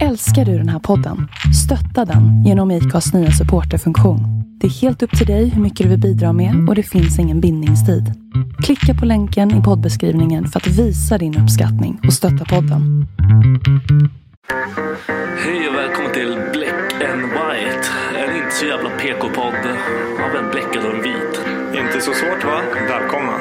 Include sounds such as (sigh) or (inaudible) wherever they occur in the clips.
Älskar du den här podden? Stötta den genom IKAs nya supporterfunktion. Det är helt upp till dig hur mycket du vill bidra med och det finns ingen bindningstid. Klicka på länken i poddbeskrivningen för att visa din uppskattning och stötta podden. Hej och välkommen till Black and White. En inte så jävla PK-podd av en bläckad och en vit. Inte så svårt va? Välkomna.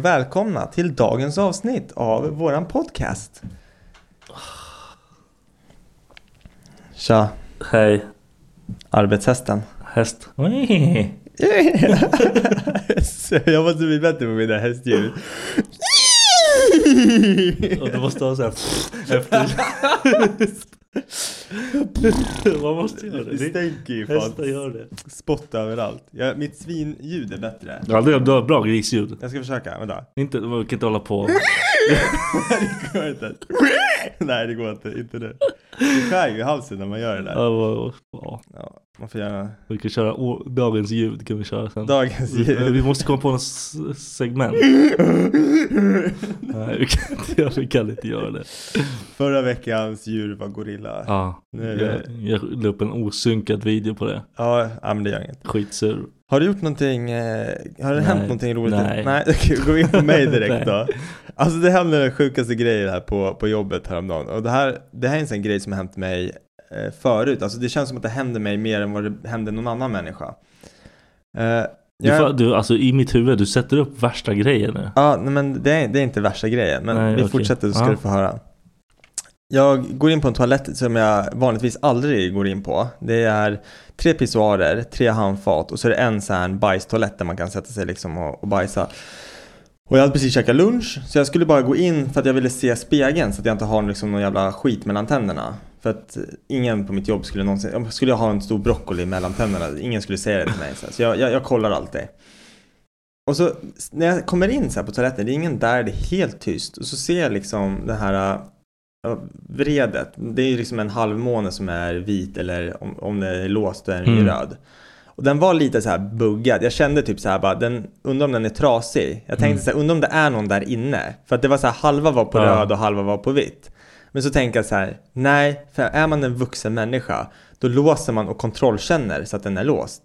Och välkomna till dagens avsnitt av våran podcast. Tja, Hej, arbetshästen. häst. (laughs) Jag måste bli bättre på mina hästljud. Och du måste ha såhär (laughs) efter. (laughs) Man måste göra det. Det stänker ju Hästar fan. gör det. Spott överallt. Ja, mitt svinljud är bättre. Ja, det är du har bra grisljud. Jag ska försöka, vänta. Inte, man kan inte hålla på. (laughs) Det går inte. Nej det går inte, inte nu. Det skär ju i halsen när man gör det där. Ja, vad- ja. Ja, man får göra Vi kan köra å- dagens ljud kan vi köra sen. dagens ljud. vi måste komma på något s- segment. Nej, vi kan inte göra, vi kan inte göra det. Förra veckans djur var gorilla. Ja, Nu är det- jag, jag la upp en osynkad video på det. Ja, ja men det gör inget. Skitsur. Har du gjort någonting, eh, har det Nej. hänt någonting roligt? Nej. Nej, okej, gå in på mig direkt (laughs) då. Alltså det hände den sjukaste grejer här på, på jobbet häromdagen. Och det här, det här är en sån grej som har hänt mig eh, förut. Alltså det känns som att det händer mig mer än vad det händer någon annan människa. Eh, Du, jag- får, du, alltså i mitt huvud, du sätter upp värsta grejer nu. Ja, nej, men det är, det är inte värsta grejen. Men Nej, vi okej. fortsätter så ska Ja. du få höra. Jag går in på en toalett som jag vanligtvis aldrig går in på. Det är tre pissoarer, tre handfat och så är det en sån här bajstoalett där man kan sätta sig liksom och, och bajsa. Och jag hade precis käkat lunch så jag skulle bara gå in för att jag ville se spegeln så att jag inte har liksom någon jävla skit mellan tänderna. För att ingen på mitt jobb skulle någonsin, jag skulle ha en stor broccoli mellan tänderna, ingen skulle säga det till mig. Så, jag, jag, jag kollar alltid. Och så när jag kommer in så här på toaletten, det är ingen där, det är helt tyst. Och så ser jag liksom det här äh, vredet. Det är ju liksom en halvmåne som är vit eller om, om det är låst då är den Mm. röd. Och den var lite så här buggad. Jag kände typ så här bara, den, undrar om den är trasig. Jag tänkte Mm. så här, undrar om det är någon där inne. För att det var så här, halva var på Ja. röd och halva var på vitt. Men så tänker jag så här, nej, för är man en vuxen människa, då låser man och kontrollkänner så att den är låst.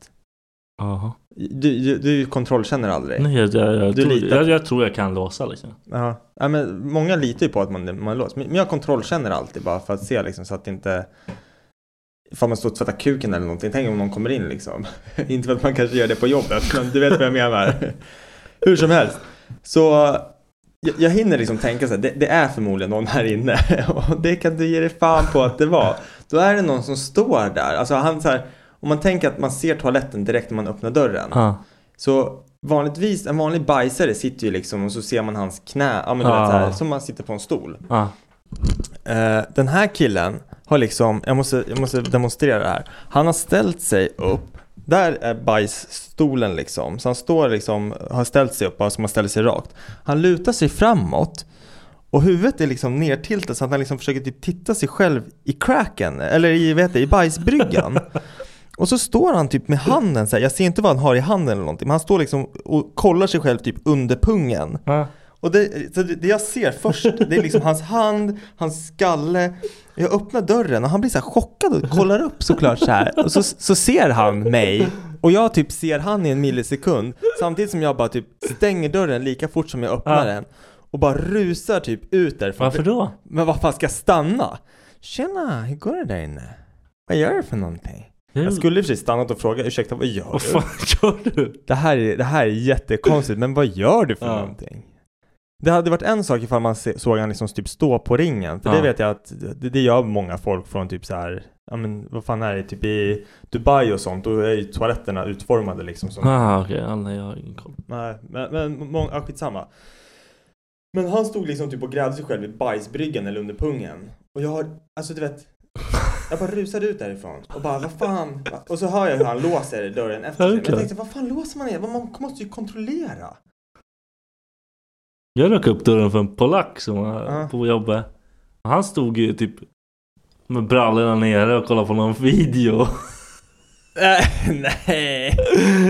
Jaha. Du, du, du kontrollkänner aldrig? Nej, jag, jag, jag, tror, jag, jag tror jag kan låsa liksom. Ja, ja men många litar ju på att man, man. Men men jag kontrollkänner alltid bara för att se liksom så att det inte Ifall man står och tvättar kuken eller någonting, tänk om någon kommer in liksom. (laughs) inte för att man kanske gör det på jobbet, men du vet vad jag menar. (laughs) Hur som helst. Så jag, jag hinner liksom tänka så här, det, det är förmodligen någon här inne. (laughs) Och det kan du ge dig fan på att det var. Då är det någon som står där. Alltså han så här, om man tänker att man ser toaletten direkt när man öppnar dörren. Ja. Så vanligtvis, en vanlig bajsare sitter ju liksom och så ser man hans knä, ja men du vet Ah. så här, som man sitter på en stol. Ja. Eh, den här killen har liksom, jag måste, jag måste demonstrera det här. Han har ställt sig upp, där är bajsstolen liksom. Så han står liksom, har ställt sig upp, alltså man ställer sig rakt. Han lutar sig framåt och huvudet är liksom nertiltat så att han liksom försöker typ titta sig själv i cracken, eller i, vet du, i bajsbryggan. (laughs) Och så står han typ med handen så här. jag ser inte vad han har i handen eller någonting, men han står liksom och kollar sig själv typ under pungen. Ja. Och det, så det jag ser först, det är liksom hans hand, hans skalle. Jag öppnar dörren och han blir så chockad och kollar upp såklart så här. Och så, så ser han mig och jag typ ser han i en millisekund. Samtidigt som jag bara typ stänger dörren lika fort som jag öppnar Ja. den. Och bara rusar typ ut därifrån. Varför då? Men vad fan ska jag stanna? Tjena, hur går det där inne? Vad gör du för någonting? Jag skulle i och för sig stannat och fråga, ursäkta vad gör Vad du? fan gör du? Det här, är, det här är jättekonstigt, men vad gör du för Ja. någonting? Det hade varit en sak ifall man såg han liksom typ stå på ringen. För Ja. det vet jag att det, det gör många folk från typ så här. Ja men vad fan är det? Typ i Dubai och sånt. Då är ju toaletterna utformade liksom som Ah, okej, ja, nej, jag har ingen koll. Nej, men, men många, ja, skitsamma. Men han stod liksom typ och grävde sig själv i bajsbryggan eller under pungen. Och jag har, alltså du vet. Jag bara rusade ut därifrån och bara vad fan. Och så hör jag hur han låser dörren efter sig. Men jag tänkte vad fan låser man igen? Man måste ju kontrollera. Jag rök upp dörren för en polack som var Ja. på jobbet. Och Han stod ju typ med brallorna nere och kollade på någon video. (laughs) Nej.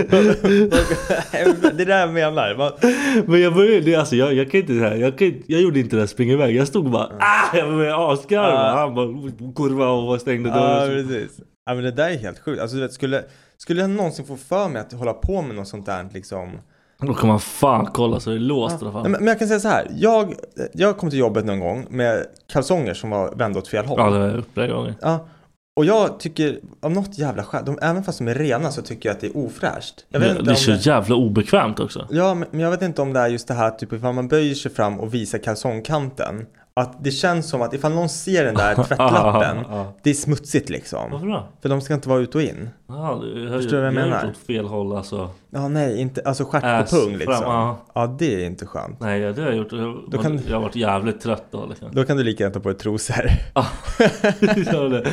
det är det jag menar. Man, Men jag började, alltså jag, jag kan inte säga, jag, kan, jag gjorde inte det där springa iväg. Jag stod bara ah! Jag började asgarva. Ja. Han bara kurva och stängde ja, dörren. precis. Ja, men det där är helt sjukt. Alltså, du vet, skulle, skulle jag någonsin få för mig att hålla på med något sånt där liksom. Då kan man fan kolla så det är låst i alla fall. Men, men jag kan säga så här. Jag, jag kom till jobbet någon gång med kalsonger som var vända åt fel håll. Ja det har jag gjort flera gånger. Ja. Och jag tycker, av något jävla skäl, de, även fast de är rena så tycker jag att det är ofräscht. Jag vet Det, inte det är så det, jävla obekvämt också. ja, men men jag vet inte om det är just det här, typ ifall man böjer sig fram och visar kalsongkanten. Att det känns som att ifall någon ser den där tvättlappen, (laughs) det är smutsigt liksom. Varför då? För de ska inte vara ut och in. Det, jag, Förstår du vad jag jag har menar? gjort åt fel håll alltså. Ja, nej, inte, alltså stjärt Ass på pung liksom. fram, ja. Ja, det är inte skönt. Nej det har jag gjort. Jag, Då kan- jag har varit jävligt trött då liksom. Då kan du lika gärna ta på dig trosor. Ja, (laughs) gör det.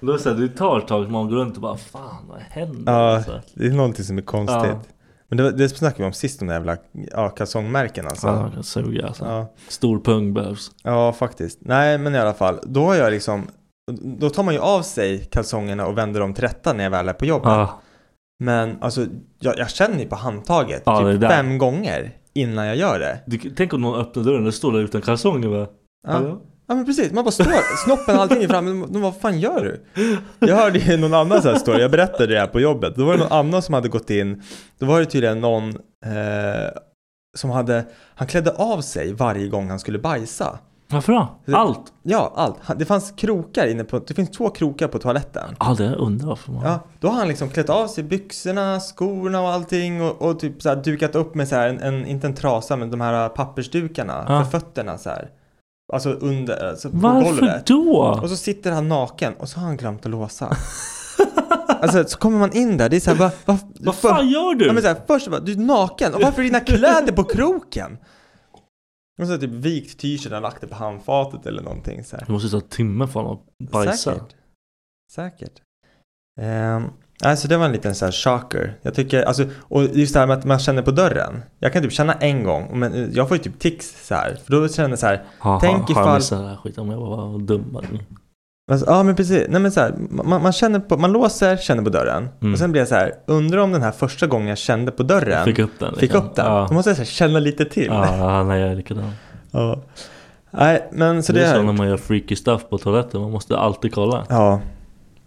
Då är det, så här, tar ett tag, man går runt och bara Fan vad händer? Ja, Alltså. det är någonting som är konstigt. Ja. Men det, det snackade vi om sist, de där jävla ja, kalsongmärken alltså. Ja, kan suga alltså. Ja. Stor pung behövs. Ja, faktiskt. Nej, men i alla fall. Då har jag liksom... Då tar man ju av sig kalsongerna och vänder dem till rätta när jag väl är på jobbet. Ja, Men alltså, jag, jag känner ju på handtaget Ja, typ fem gånger innan jag gör det. du, tänk om någon öppnar dörren och står där utan kalsonger va? Ja, Hallå? Ja men precis. Man bara står, snoppen och allting är framme. Men vad fan gör du? Jag hörde ju någon annan sån här story. Jag berättade det här på jobbet. Då var det någon annan som hade gått in. Då var det tydligen någon eh, som hade... Han klädde av sig varje gång han skulle bajsa. Varför då? Allt? Ja, allt. Det fanns krokar inne på... Det finns två krokar på toaletten. Ja, det undrar varför man... Ja, då har han liksom klätt av sig byxorna, skorna och allting och, och typ så dukat upp med så här en, en, inte en trasa men de här pappersdukarna Ja. för fötterna så här. Alltså under, alltså på Varför golvet. då? Och så sitter han naken och så har han glömt att låsa. (laughs) alltså så kommer man in där, det är så här, va, va, Vad fan gör du? Ja, men så här, först bara, du är naken och varför är dina kläder på kroken? Och så typ vikt t-shirten och lagt det på handfatet eller någonting så här. Det måste ta en timme för honom att bajsa. Säkert. Säkert. Um, alltså det var en liten så här shocker. Jag tycker, alltså, och just det här med att man känner på dörren. Jag kan typ känna en gång, men eh, jag får ju typ tics så här. För då känner jag så här, Ha, Tänk ha, Har ifall- jag missat det här skiten om jag var dum? alltså. ja men precis. Nej men så här, man, man känner på, man låser, känner på dörren. Mm. Och sen blir jag så här, undrar om den här första gången jag kände på dörren. Fick upp den fick liksom. upp den. Ja. Då måste jag så här, känna lite till. Ja, nej jag är likadan. (laughs) Ja. Nej men så det det, är så är... när man gör freaky stuff på toaletten, man måste alltid kolla. Ja.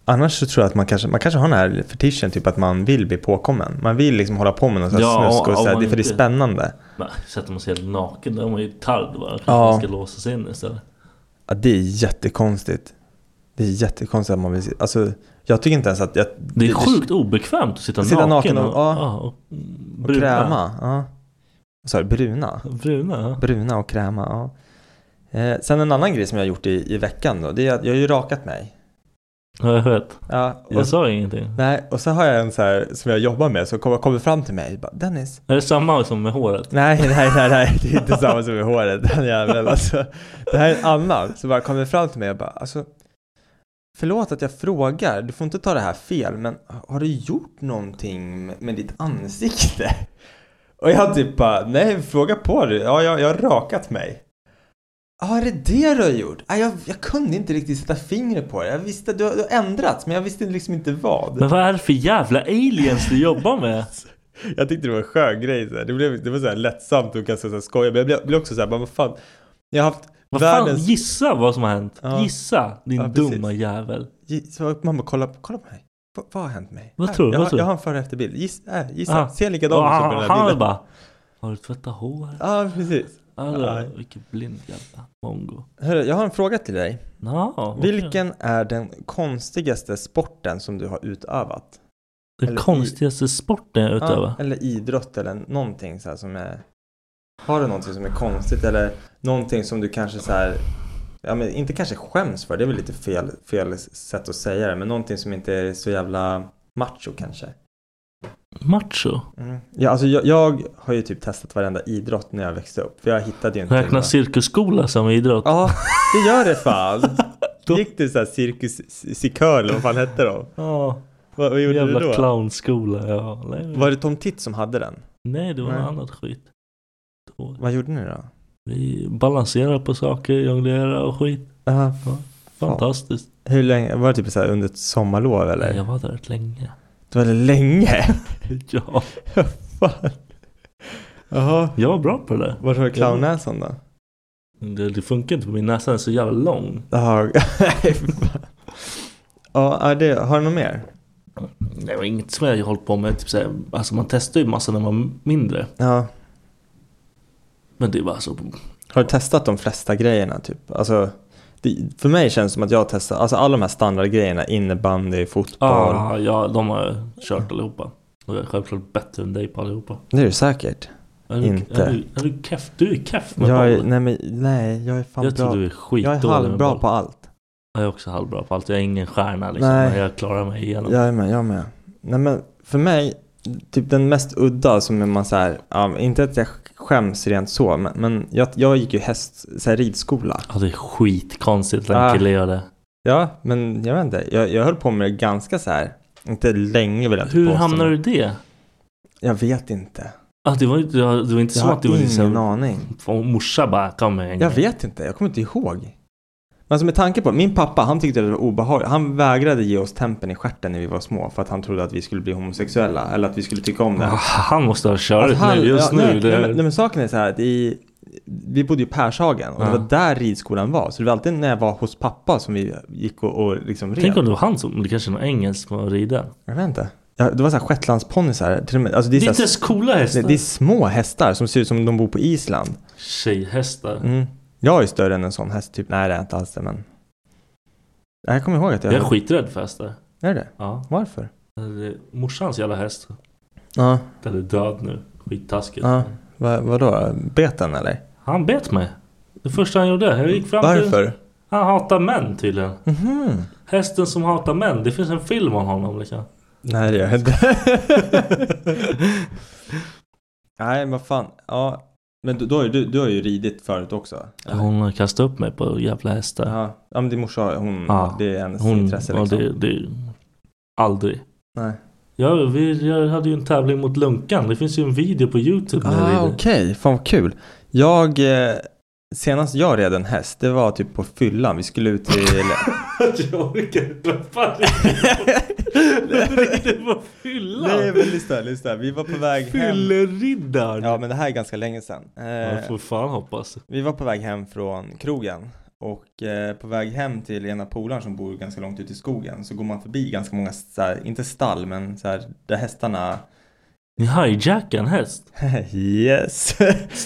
Annars så tror jag att man kanske, man kanske har den här fetischen typ att man vill bli påkommen. Man vill liksom hålla på med något Ja, snusk och så här, om det för det är spännande. Nej, sätter man sig helt naken, då är man ju bara. Kanske Ja. man ska låsa sig in istället. Ja, det är jättekonstigt. Det är jättekonstigt att man vill se, alltså jag tycker inte ens att jag, Det är sjukt obekvämt att sitta, Sitta naken, och- och, ja. och, Och bruna. kräma, ja. Du? Bruna? Bruna, ja. Bruna och kräma, ja. Eh, sen en annan grej som jag har gjort i, i veckan då, det är att jag har ju rakat mig. Ja, jag vet. Ja, och, Jag sa ingenting. Nej, och så har jag en så här som jag jobbar med som kommer, kommer fram till mig. Bara, Dennis, Är det samma som med håret? Nej, nej, nej, nej, det är inte samma som med håret, den jäveln alltså. Det här är en annan som bara kommer fram till mig och bara, alltså Förlåt att jag frågar, du får inte ta det här fel, men har du gjort någonting med, med ditt ansikte? Och jag typ bara, nej, fråga på du. Ja, jag, jag har rakat mig. Ja, är det det du har gjort? Ja, jag, jag kunde inte riktigt sätta fingret på det. Jag visste att du, har- du har ändrats, men jag visste liksom inte vad. Men vad är det för jävla aliens du jobbar med? (laughs) Jag tyckte det var en skön grej. Så här. Det, blev, det var så här lättsamt och ganska så här skojigt. Men jag blev, blev också så här, bara, vad fan. Jag har haft Vad fan, världens... gissa vad som har hänt. Ja. Gissa, din Ja, dumma jävel. Så man bara, kolla, kolla på mig. Va, vad har hänt mig? Vad Här, tror du? Jag, Vad har- tror du? jag har en före och efterbild. Giss, äh, gissa. Ah. Ser likadan ut som på han, den här han bilden. bara Har du tvättat hår? Ja, precis. Nej. vilken blind jävla mongo. Hörru, jag har en fråga till dig. Okej. Vilken är den konstigaste sporten som du har utövat? Den eller i- konstigaste sporten jag utövar? Ja, eller idrott eller någonting så som är... Har du någonting som är konstigt eller någonting som du kanske så här Ja men inte kanske skäms för, det är väl lite fel, fel sätt att säga det Men någonting som inte är så jävla macho kanske Macho? mm. Ja alltså jag, jag har ju typ testat varenda idrott när jag växte upp För jag hittade ju inte Räknas cirkusskola som idrott? Ja, det gör det fan (laughs) Gick du såhär cirkus sikör eller vad fan hette de? Ja, Vad, vad gjorde jävla du då? clownskola. Ja. Nej, Var det Tom Titt som hade den? nej, det var Nej. något annat skit. Då- Vad gjorde ni då? Vi balanserar på saker, jonglerar och skit. Ja, Fantastiskt. hur länge? Var det typ så under ett sommarlov eller? Jag var där rätt länge. Det var länge? (laughs) Ja, (laughs) Fan. Jaha. jag var bra på det där. Vart har du clownnäsan då? Det, det funkar inte på min näsa, den är så jävla lång. Jaha. (laughs) Ja, är det, har du något mer? Det var inget som jag har hållit på med. Typ såhär, alltså man testar ju massa när man var mindre. Ja. Men det var så... Har du testat de flesta grejerna typ? Alltså, för mig känns det som att jag har testat, alltså alla de här standardgrejerna, innebandy, fotboll. Ah, ja, de har jag kört allihopa. Och jag är självklart bättre än dig på allihopa. Det är du säkert. Är du, Inte. Är du, är du keff? Du är keff med Jag är, boll. nej, men, nej, jag är fan Jag tror bra. du är skitdålig Jag är halvbra på allt. Jag är också halvbra på allt. Jag är ingen stjärna liksom. Nej. Men jag klarar mig igenom. Jag är med, jag är med. Nej men för mig, typ den mest udda som är man så här, ja, inte att jag skäms rent så, men, men jag, jag gick ju häst, så här, ridskola. Ja, det är skitkonstigt att en Ah. kille gör det. Ja, men jag vet inte, jag, jag höll på med det ganska så här, inte länge vill jag Hur påstå, hamnar men- du i det? Jag vet inte. Ah, det, var, inte- det var inte Jag som har att det var ingen liksom... aning. Och morsa bara kom med en Jag vet inte, jag kommer inte ihåg. Men alltså med tanke på, min pappa han tyckte det var obehagligt. Han vägrade ge oss tempen i stjärten när vi var små för att han trodde att vi skulle bli homosexuella eller att vi skulle tycka om det. Han måste ha kört Alltså, han- nu just ja, nu. Nej, det nej, men, nej men saken är så här att i, vi bodde i Pershagen och Ja. det var där ridskolan var. Så det var alltid när jag var hos pappa som vi gick och, och liksom red. Tänk om det var han som, det kanske är någon engelsk som var rida. Jag vet inte. Ja, det var så här shetlandsponnysar. Till och med, alltså det, är Det är inte ens coola hästar. det, det är små hästar som ser ut som de bor på Island. Tjejhästar. Mm. Jag är större än en sån häst typ. Nej det är inte alls det men. Jag kommer ihåg att jag... Jag är skiträdd för hästar. Är det? Ja. Varför? Det- Morsans jävla häst. Ja. Den är död nu. Skittaskigt. ja. Va, vadå? Beten eller? Han bet mig. Det första han gjorde. Jag gick fram till... Varför? Han hatar män tydligen. Mhm. Hästen som hatar män. Det finns en film om honom liksom. Nej det gör jag inte. (laughs) Nej men vad fan. Ja. Men du, du, har ju, du, du har ju ridit förut också. eller? Hon kastade upp mig på jävla hästar. Ja. ja men din morsa hon, Ja. det är hennes Hon, intresse ja, liksom. det, det, aldrig. Nej. Ja, vi, jag hade ju en tävling mot Lunkan. Det finns ju en video på Youtube när Ah, okej, fan vad kul. Jag, eh, senast jag red en häst, det var typ på fyllan. Vi skulle ut till... (laughs) jag orkar inte. (laughs) Rider på fyllan? Nej men lyssna, lyssna. Vi var på väg hem. Fylleriddaren. Ja men det här är ganska länge sedan. Eh, får fan hoppas. vi var på väg hem från krogen. Och eh, på väg hem till ena polaren som bor ganska långt ute i skogen så går man förbi ganska många, så här, inte stall men så här, där hästarna Ni hijackar en häst? (laughs) Yes!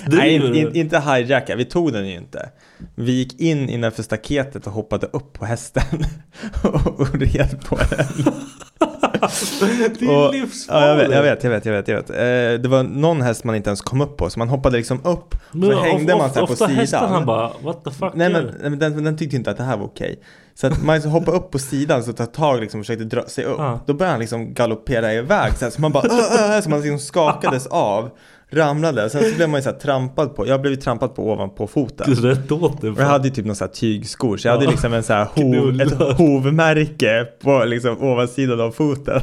Nej, in, in, inte hijacka, vi tog den ju inte. Vi gick in innanför staketet och hoppade upp på hästen och, (laughs) och red på den. (laughs) det är Och- livsfarligt. Ja, jag vet, jag vet, jag vet, jag vet. Eh, det var någon häst man inte ens kom upp på, så man hoppade liksom upp, Men så hängde of- man så på ofta hästen sidan. han bara, what the fuck Nej men, du?" nej, men den, den tyckte inte att det här var okej. Så att man liksom hoppade upp på sidan så tar tag liksom och försökte dra sig upp. Ja. Då började han liksom galoppera iväg så, här, så man bara så man liksom skakades (laughs) av. Ramlade sen så blev man ju så här trampad på. Jag blev ju trampad på ovanpå foten. Rätt åt det. Och jag hade ju typ någon sån här tygskor så jag hade Ja. liksom en så här (laughs) hov, ett hovmärke på liksom ovansidan av foten.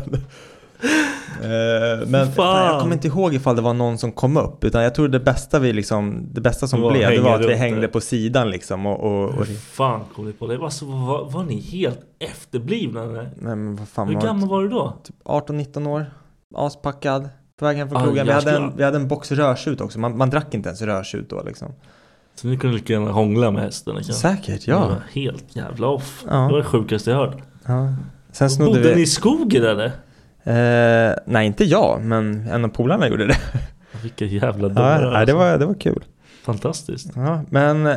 Eh, Men fan. jag kommer inte ihåg ifall det var någon som kom upp utan jag tror det bästa vi liksom Det bästa som Det blev det var att vi hängde det. på sidan liksom och, och, och Hur fan kom ni på det? Alltså, var, var ni helt efterblivna? eller? Men vad fan Hur var gammal det? var du då? Typ 18-19 år Aspackad På väg hem från Ah, krogen vi hade, en, vi hade en box rörsut också man, man drack inte ens rörsut då liksom Så ni kunde lika gärna hångla med hästen? Liksom. Säkert Det ja, var helt jävla off. Ja. Det var det sjukaste jag hört. ja. Sen snodde Bodde vi ni i skogen eller? Eh, Nej inte jag men en av polarna gjorde det (laughs) Vilka jävla dårar Ja, nej, det, alltså. var, det var kul. Fantastiskt. Ja, men eh,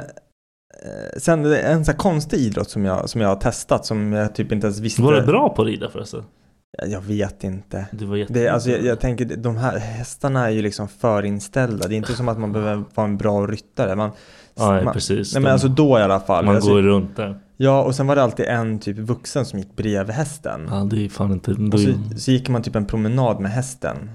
sen en sån här konstig idrott som jag, som jag har testat som jag typ inte ens visste. Var du bra på att rida förresten? Jag vet inte. Det var. Det, alltså, jag, jag tänker, de här hästarna är ju liksom förinställda. Det är inte som att man behöver vara en bra ryttare. Man, Ja, man, precis. Nej men alltså då i alla fall. Man alltså, går runt där. Ja, och sen var det alltid en typ vuxen som gick bredvid hästen. Ja, det är fan inte... Och så, så gick man typ en promenad med hästen.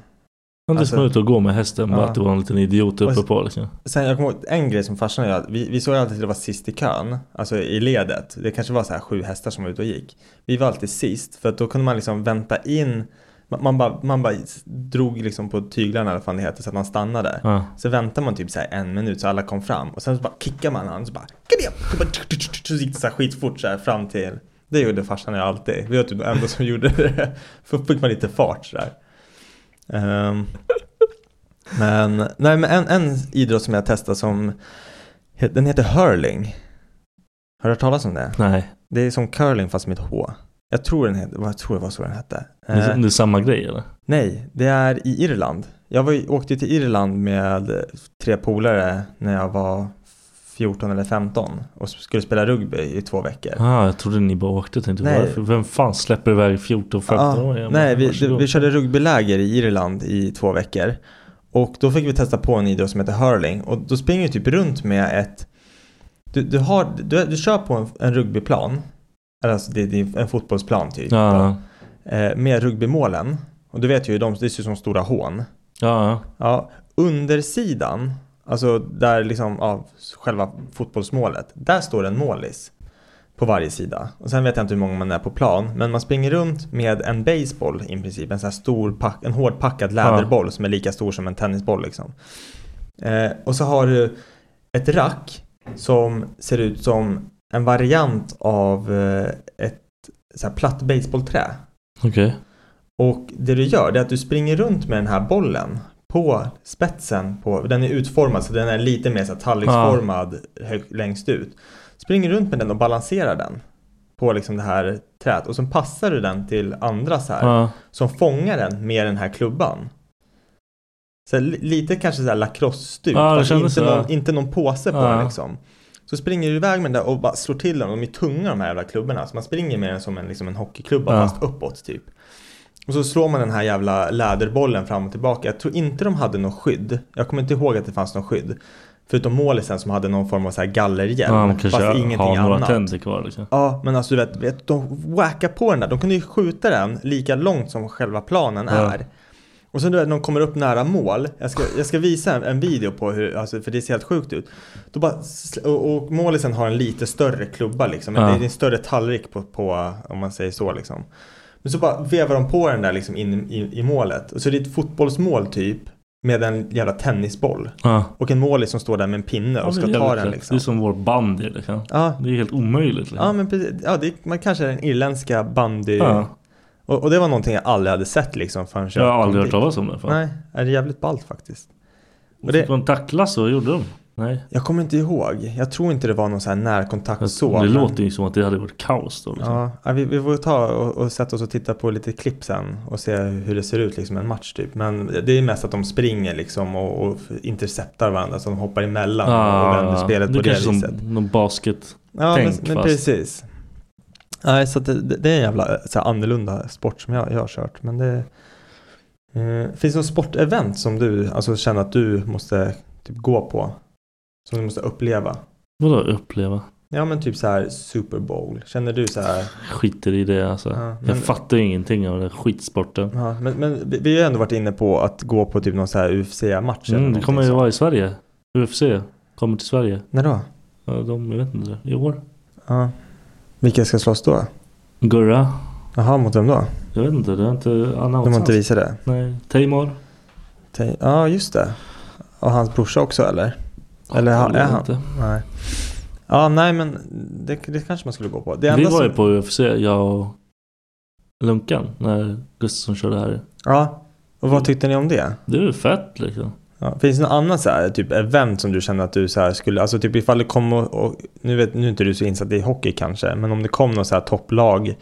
är alltså- som ut och gå med hästen, bara Ja. att det var en liten idiot uppe Och- på liksom. Sen jag kommer ihåg en grej som farsan och jag, vi, vi såg alltid att det var sist i kön, alltså i ledet. Det kanske var så här sju hästar som var ute och gick. Vi var alltid sist, för att då kunde man liksom vänta in, man, man, bara, man bara drog liksom på tyglarna eller vad det heter, så att man stannade. Ja. Så väntade man typ så här en minut så alla kom fram och sen så bara kickade man han så bara så, bara så gick det så här skitfort så här fram till Det gjorde farsan och jag alltid. Vi var typ de enda som (laughs) gjorde det. För fick man lite fart så där. Ehm, men nej men en, en idrott som jag testade som Den heter hurling. Har du hört talas om det? Nej, Det är som curling fast med ett H. Jag tror, den heter, jag tror det var så den hette. det är, Eh, det är samma grej eller? Nej, det är i Irland. Jag var, åkte till Irland med tre polare när jag var 14 eller 15 och skulle spela rugby i två veckor. Ah, jag trodde ni bara åkte. Tänkte, Nej. varför? Vem fan släpper iväg 14-15 Ja, år? Nej, vi, vi körde rugbyläger i Irland i två veckor. Och då fick vi testa på en idrott som heter hurling. Och då springer du typ runt med ett... Du, du, har, du, du kör på en, en rugbyplan. Alltså det, det är en fotbollsplan typ. Ja, Eh, med rugbymålen. Och du vet ju, de, det ser ut som stora hån. ja, Ja, undersidan, alltså där liksom av själva fotbollsmålet, där står en målis på varje sida. Och sen vet jag inte hur många man är på plan, men man springer runt med en baseball i princip, en sån här stor, pack, en hårdpackad läderboll som är lika stor som en tennisboll liksom. Eh, och så har du ett rack som ser ut som en variant av eh, ett så här platt baseballträ. okej. Och det du gör är att du springer runt med den här bollen på spetsen på, den är utformad så den är lite mer så här tallriksformad hög, längst ut. Springer runt med den och balanserar den på liksom det här träet och så passar du den till andra så här Ja, som fångar den med den här klubban. Så li- lite kanske så här fast kändes inte så. någon, inte någon påse på den liksom. Så springer du iväg med den där och bara slår till och de är tunga de här jävla klubborna. Så man springer med den som en, liksom en hockeyklubba Ja. fast uppåt typ. Och så slår man den här jävla läderbollen fram och tillbaka. Jag tror inte de hade något skydd. Jag kommer inte ihåg att det fanns något skydd. Förutom målisen som hade någon form av så här gallerhjälm. ja fast ingenting har några annat. tänder kvar liksom. Ja, men alltså du vet, vet, de whackar på den där. De kunde ju skjuta den lika långt som själva planen Ja. är. Och sen du vet, när de kommer upp nära mål. Jag ska, jag ska visa en, en video på hur, alltså, för det ser helt sjukt ut. Då bara, och, och målisen har en lite större klubba liksom. Ja. Det är en större tallrik på, på, om man säger så liksom. Men så bara vevar de på den där liksom in i, i målet. Och så är det ett fotbollsmål typ. Med en jävla tennisboll. Ja. Och en målis som står där med en pinne Ja, och det ska är ta den liksom. Det är som vår bandy liksom. Ja, Det är helt omöjligt liksom. Ja men precis, ja, det, man kanske är den irländska bandy Ja. Och, och det var någonting jag aldrig hade sett liksom förrän Jag har kom aldrig hört talas om det. Fan. Nej, är det jävligt ballt faktiskt Och det- Fick man tacklas och gjorde de? Nej. Jag kommer inte ihåg, jag tror inte det var någon sån här närkontakt så det men- låter ju som att det hade varit kaos då. Liksom. Ja, vi, vi får ta och, och sätta oss och titta på lite klipp sen och se hur det ser ut liksom en match typ. Men det är mest att de springer liksom och, och interceptar varandra så de hoppar emellan och vänder spelet det på är det kanske viset. som någon basket. Ja, men, men precis. Nej, så det, det är en jävla så här, annorlunda sport som jag, jag har kört. Men det eh, finns det något sportevent som du alltså, känner att du måste typ, gå på? Som du måste uppleva? Vadå uppleva? Ja men typ så här Super Bowl. Känner du så här? Skiter i det alltså. Ja, men- Jag fattar ju ingenting av den skitsporten. Ja, men, men vi- vi har ju ändå varit inne på att gå på typ någon så här UFC-match Mm, det kommer ju vara i Sverige. UFC kommer till Sverige. När då? Ja, de, jag vet inte, i år. Ja. Vilka ska slåss då? Gurra. Jaha, mot vem då? Jag vet inte, det har inte De annonsats. har inte visat det? Nej, Teimor. Te- Ja, just det. Och hans brorsa också eller? Eller Jag ha- vet är han? inte. Nej. Ja, nej men det, det kanske man skulle gå på. Det Vi var ju som- på UFC, jag och Lunkan, när Gustafsson körde här. Ja. Och vad tyckte ni om det? Det är ju fett liksom. Ja. Finns det något annat så här, typ event som du känner att du så här skulle, alltså typ ifall det kom och, och nu vet nu är inte du så insatt i hockey kanske, men om det kom något så här topplag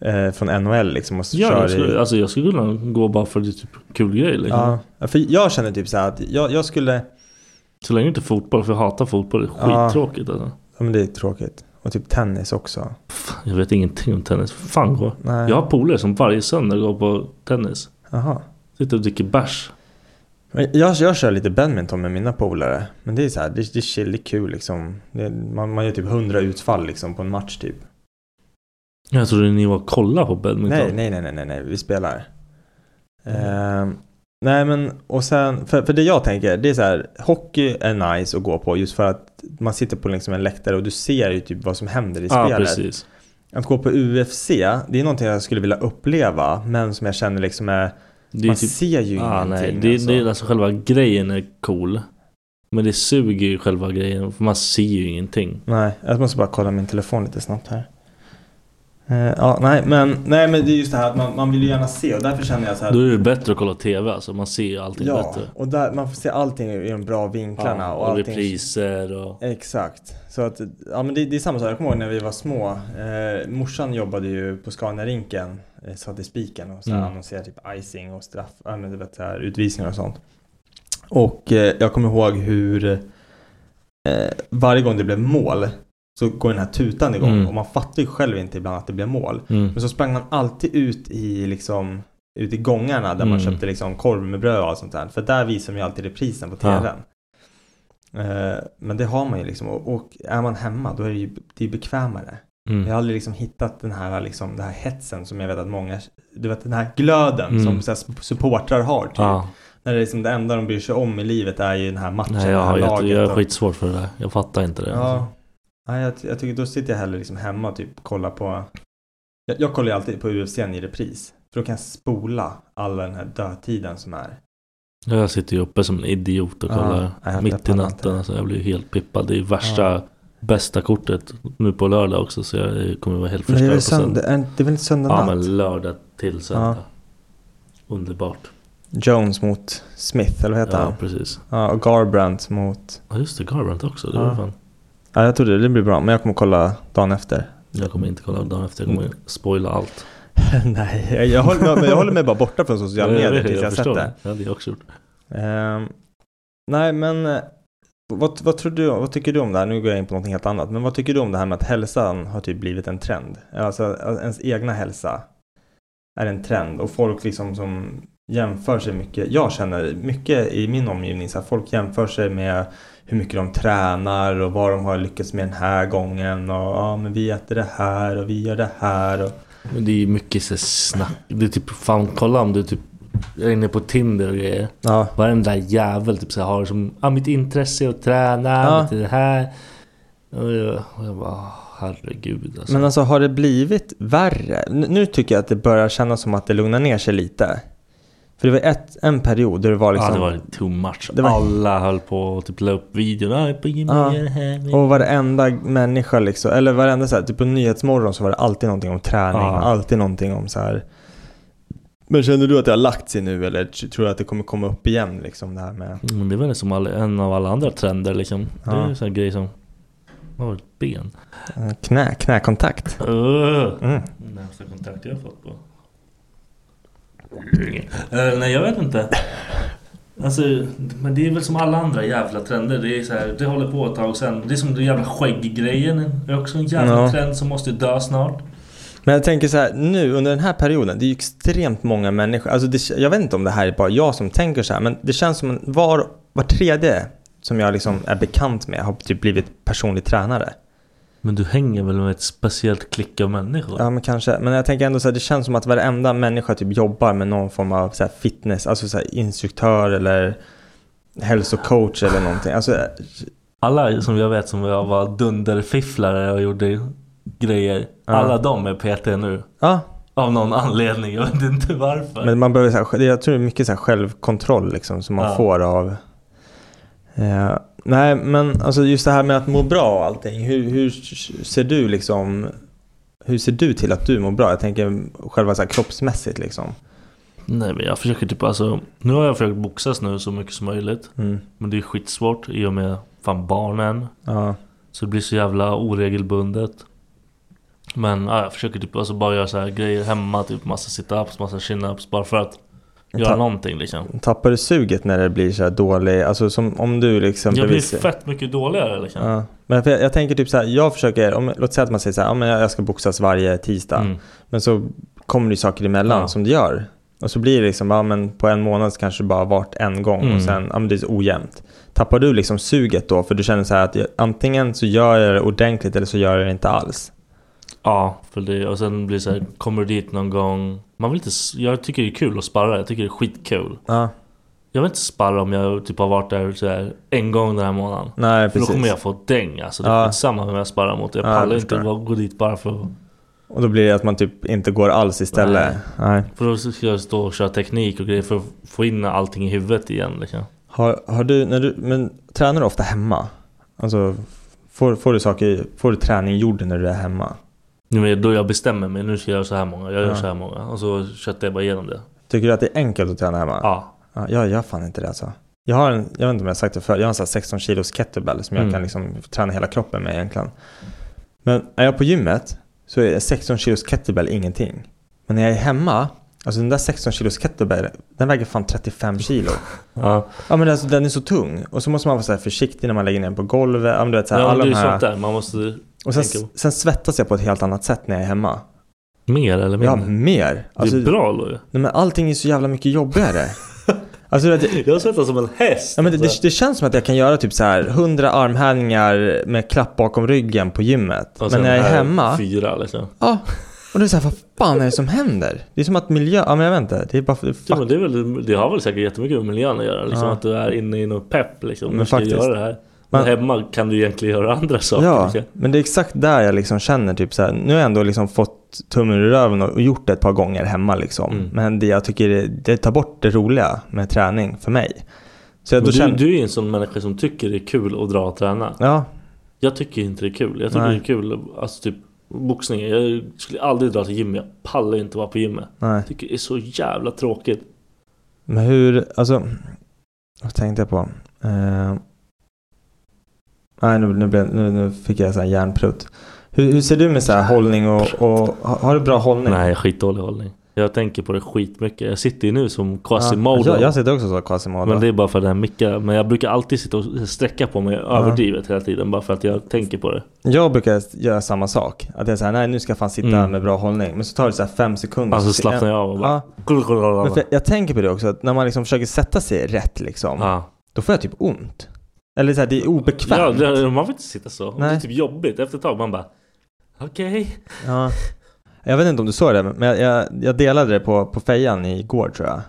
eh, från NHL liksom och Ja, kör jag skulle, i... alltså jag skulle kunna gå bara för det typ kul grej liksom. Ja, för jag känner typ så här att jag, jag skulle, Så länge inte fotboll, för jag hatar fotboll. Det är Ja. skittråkigt alltså. ja men det är tråkigt. Och typ tennis också. Jag vet ingenting om tennis. Fan går. Jag har polare som varje söndag går på tennis. Jaha. Sitter och dricker bärs. Jag, jag kör lite badminton med mina polare. Men det är så här, det, det är chill, det är kul liksom. Det, man, man gör typ 100 utfall liksom på en match typ. Jag trodde ni var och kollade på badminton. Nej, nej, nej, nej, nej, nej, vi spelar. Ehm, nej men, och sen, för, för det jag tänker, det är så här, hockey är nice att gå på just för att man sitter på liksom en läktare och du ser ju typ vad som händer i Ja, spelet. precis. Att gå på UFC, det är någonting jag skulle vilja uppleva, men som jag känner liksom är man typ, ser ju ah, ingenting. nej, det, alltså. det är alltså själva grejen är cool. Men det suger ju själva grejen. För man ser ju ingenting. Nej, jag måste bara kolla min telefon lite snabbt här. Eh, ja, nej men, nej men det är just det här att man, man vill ju gärna se och därför känner jag så här. Då är det bättre att kolla TV alltså. Man ser ju allting ja, bättre. och där, man får se allting i de bra vinklarna Ja, och och allting. repriser och... Exakt. Så att, ja men det, det är samma sak, jag kommer ihåg när vi var små. Eh, morsan jobbade ju på Scania-rinken, eh, satt i spiken och så Mm. annonserade typ icing och straff, ja men vet så här, utvisningar och sånt. Och eh, jag kommer ihåg hur eh, varje gång det blev mål så går den här tutan igång Mm. och man fattar ju själv inte ibland att det blev mål. Mm. Men så sprang man alltid ut i liksom ut i gångarna där man Mm. köpte liksom korv med bröd och allt sånt där. För där visar de ju alltid reprisen på Ja. tvn. Eh, men det har man ju liksom och, och är man hemma då är det ju det är bekvämare. Jag har Mm. aldrig liksom hittat den här liksom, den här hetsen som jag vet att många, du vet den här glöden Mm. som så här, supportrar har typ. Ja. När det är liksom det enda de bryr sig om i livet är ju den här matchen, Nej, det jag, här har jätte, laget. jag är och- skitsvårt för det där. Jag fattar inte det. Ja. Alltså. Nej, jag, jag tycker då sitter jag hellre liksom hemma och typ kollar på jag, jag kollar ju alltid på UFC i repris. För då kan jag spola all den här dödtiden som är. Jag sitter ju uppe som en idiot och Ja, kollar jag mitt i natten. Alltså, jag blir helt pippad. Det är värsta, Ja. Bästa kortet nu på lördag också. Så jag kommer vara helt Men det är förstörd väl söndag, söndag. är, det är väl söndag Ja natt? men lördag till söndag. Ja. Underbart. Jones mot Smith, eller vad heter Ja han? precis. Ja, och Garbrandt mot... Ja just det, Garbrandt också. Det Ja. fan. Ja, jag tror det, det blir bra. Men jag kommer kolla dagen efter. Jag kommer inte kolla dagen efter. Jag kommer spoila allt. (laughs) Nej, jag, jag, håller, jag håller mig bara borta från (laughs) sociala Ja, medier tills jag, jag sett det. det. Det hade jag också gjort. Ehm, nej, men vad, vad, tror du, vad tycker du om det här? Nu går jag in på något helt annat. Men vad tycker du om det här med att hälsan har typ blivit en trend? Alltså att ens egna hälsa är en trend och folk liksom som jämför sig mycket. Jag känner mycket i min omgivning så att folk jämför sig med hur mycket de tränar och vad de har lyckats med den här gången och ja men vi äter det här och vi gör det här och Men det är ju mycket så snack. Det är typ, fan kolla om du typ är inne på Tinder och grejer. ja. Varenda jävel typ så har som, ah, mitt intresse är att träna, Ja. du, det här. Och jag, och jag bara, herregud alltså. Men alltså har det blivit värre? Nu tycker jag att det börjar kännas som att det lugnar ner sig lite. För det var ett, en period där det var liksom... Ja det var too much. Var- Alla höll på att typ la upp videon. Ah, jag på Ja. jag. Och varenda människa liksom, eller varenda så här, typ på Nyhetsmorgon så var det alltid någonting om träning, Ja. alltid någonting om så här. Men känner du att det har lagt sig nu eller tror du att det kommer komma upp igen liksom det här med? Men det är väl som alla, en av alla andra trender liksom. Det är Ja. ju sån här grej som... Vad var det? Ben? eh, Knä, knäkontakt. Uh. Mm. Närmsta kontakt jag har fått på. Eh, nej jag vet inte. Alltså, men det är väl som alla andra jävla trender. Det är så här, det håller på ett tag sen. Det är som den jävla skägggrejen. Det är också en jävla Ja. trend som måste dö snart. Men jag tänker så här, nu under den här perioden, det är ju extremt många människor. Alltså det, jag vet inte om det här är bara jag som tänker så här, men det känns som en, var, var tredje som jag liksom är bekant med har typ blivit personlig tränare. Men du hänger väl med ett speciellt klick av människor? Ja men kanske, men jag tänker ändå så här, det känns som att varenda människa typ jobbar med någon form av så fitness, alltså så instruktör eller hälsocoach eller någonting. Alltså, Alla som jag vet som jag var dunderfifflare och gjorde grejer. Alla de är PT nu. ja, Av någon anledning. Jag vet inte varför. men man behöver så här, jag tror det är mycket så här självkontroll liksom som man Ja. får av eh, Nej men alltså just det här med att må bra och allting. Hur, hur ser du liksom Hur ser du till att du mår bra? Jag tänker själva så här kroppsmässigt liksom. Nej men jag försöker typ alltså. Nu har jag försökt boxas nu så mycket som möjligt. Mm. Men det är skitsvårt i och med fan barnen. Ja. Så det blir så jävla oregelbundet. Men ja, jag försöker typ alltså bara göra så här grejer hemma. Typ massa sit-ups, massa chin-ups. Bara för att göra Ta- någonting liksom. Tappar du suget när det blir så här dålig, alltså som om du liksom Jag blir fett mycket dåligare liksom. Ja. Men jag, jag tänker typ så här, jag försöker, om, låt säga att man säger så här, ja, men jag ska boxas varje tisdag. Mm. Men så kommer det ju saker emellan Ja. som det gör. Och så blir det liksom, ja men på en månad så kanske det bara varit en gång Mm. och sen, ja men det är så ojämnt. Tappar du liksom suget då? För du känner så här att antingen så gör jag det ordentligt eller så gör jag det inte alls. Ja, för det, och sen blir det så här, kommer du dit någon gång? Man vill inte, jag tycker det är kul att sparra, jag tycker det är skitkul. Ja, Jag vill inte sparra om jag typ har varit där så här, en gång den här månaden. nej För då kommer jag få däng alltså. Det är Ja. skitsamma vem jag sparrar mot. Jag Ja, jag pallar inte förstår. bara gå dit bara för att... Och då blir det att man typ inte går alls istället. Nej. För då ska jag stå och köra teknik och grejer för att få in allting i huvudet igen liksom. Har, har du, när du, men tränar du ofta hemma? Alltså, får, får du saker, får du träning gjord när du är hemma? Nu men då jag bestämmer mig, nu ska jag göra så här många, jag gör Ja. så här många. Och så köttar jag bara igenom det. Tycker du att det är enkelt att träna hemma? Ja. Ja, jag gör fan inte det alltså. Jag har en, jag vet inte om jag har sagt det förr, jag har en sån här 16 kilos kettlebell som jag Mm. kan liksom träna hela kroppen med egentligen. Men är jag på gymmet så är 16 kilos kettlebell ingenting. Men när jag är hemma, alltså den där 16 kilos kettlebell, den väger fan 35 kilo. (laughs) Ja, Ja men alltså den är så tung. Och så måste man vara så försiktig när man lägger ner den på golvet. Ja, men du vet, så här, ja alla det är de här... sånt där. Man måste... Och sen, sen svettas jag på ett helt annat sätt när jag är hemma. Mer eller Ja, mindre? mer. Alltså, det är bra då ju. nej, men allting är så jävla mycket jobbigare. (laughs) alltså, du vet, Jag svettas som en häst. Ja, men det, alltså. det, det känns som att jag kan göra typ så här 100 armhävningar med klapp bakom ryggen på gymmet. Men när jag är hemma, Fyra liksom. ja. Och det är så här, vad fan är det som händer? Det är som att miljö, ja men jag vet inte. Det är bara, Ja, fuck. men det, är väl, det har väl säkert jättemycket med miljön att göra. Liksom Ja. att du är inne i något pepp liksom. Men du ska faktiskt. göra det här. Men hemma kan du egentligen göra andra saker. Ja, men det är exakt där jag liksom känner typ så här. Nu har jag ändå liksom fått tummen ur röven och gjort det ett par gånger hemma liksom. Mm. Men det jag tycker, det, det tar bort det roliga med träning för mig. Så jag du, känner, du är ju en sån människa som tycker det är kul att dra och träna. Ja, Jag tycker inte det är kul. Jag tycker Nej. det är kul, alltså typ boxning. Jag skulle aldrig dra till gymmet. Jag pallar inte vara på gymmet. nej. Jag tycker det är så jävla tråkigt. Men hur, alltså, vad tänkte jag på? Eh, nej, nu, nu, blev, nu, nu fick jag så här hjärnprutt. Hur, hur ser du med så här hållning och, och har du bra hållning? Nej, skitdålig hållning. Jag tänker på det skitmycket. Jag sitter ju nu som Ja, Quasimodo. jag, jag sitter också så Quasimodo. Men det är bara för den här micka. Men jag brukar alltid sitta och sträcka på mig överdrivet hela tiden. Bara för att jag tänker på det. Jag brukar göra samma sak. Att jag säger nej nu ska jag fan sitta Mm. med bra hållning. Men så tar det så här fem sekunder. Alltså så slappnar jag av och bara... Ja, jag tänker på det också, att när man liksom försöker sätta sig rätt liksom. Ja. Då får jag typ ont. Eller så här, det är Ja, obekvämt. det, man vill inte sitta så. Det är Nej. typ jobbigt. Efter ett tag man bara... Okej. Ja. Jag vet inte om du såg det, men jag, jag, jag delade det på, på fejan igår tror jag.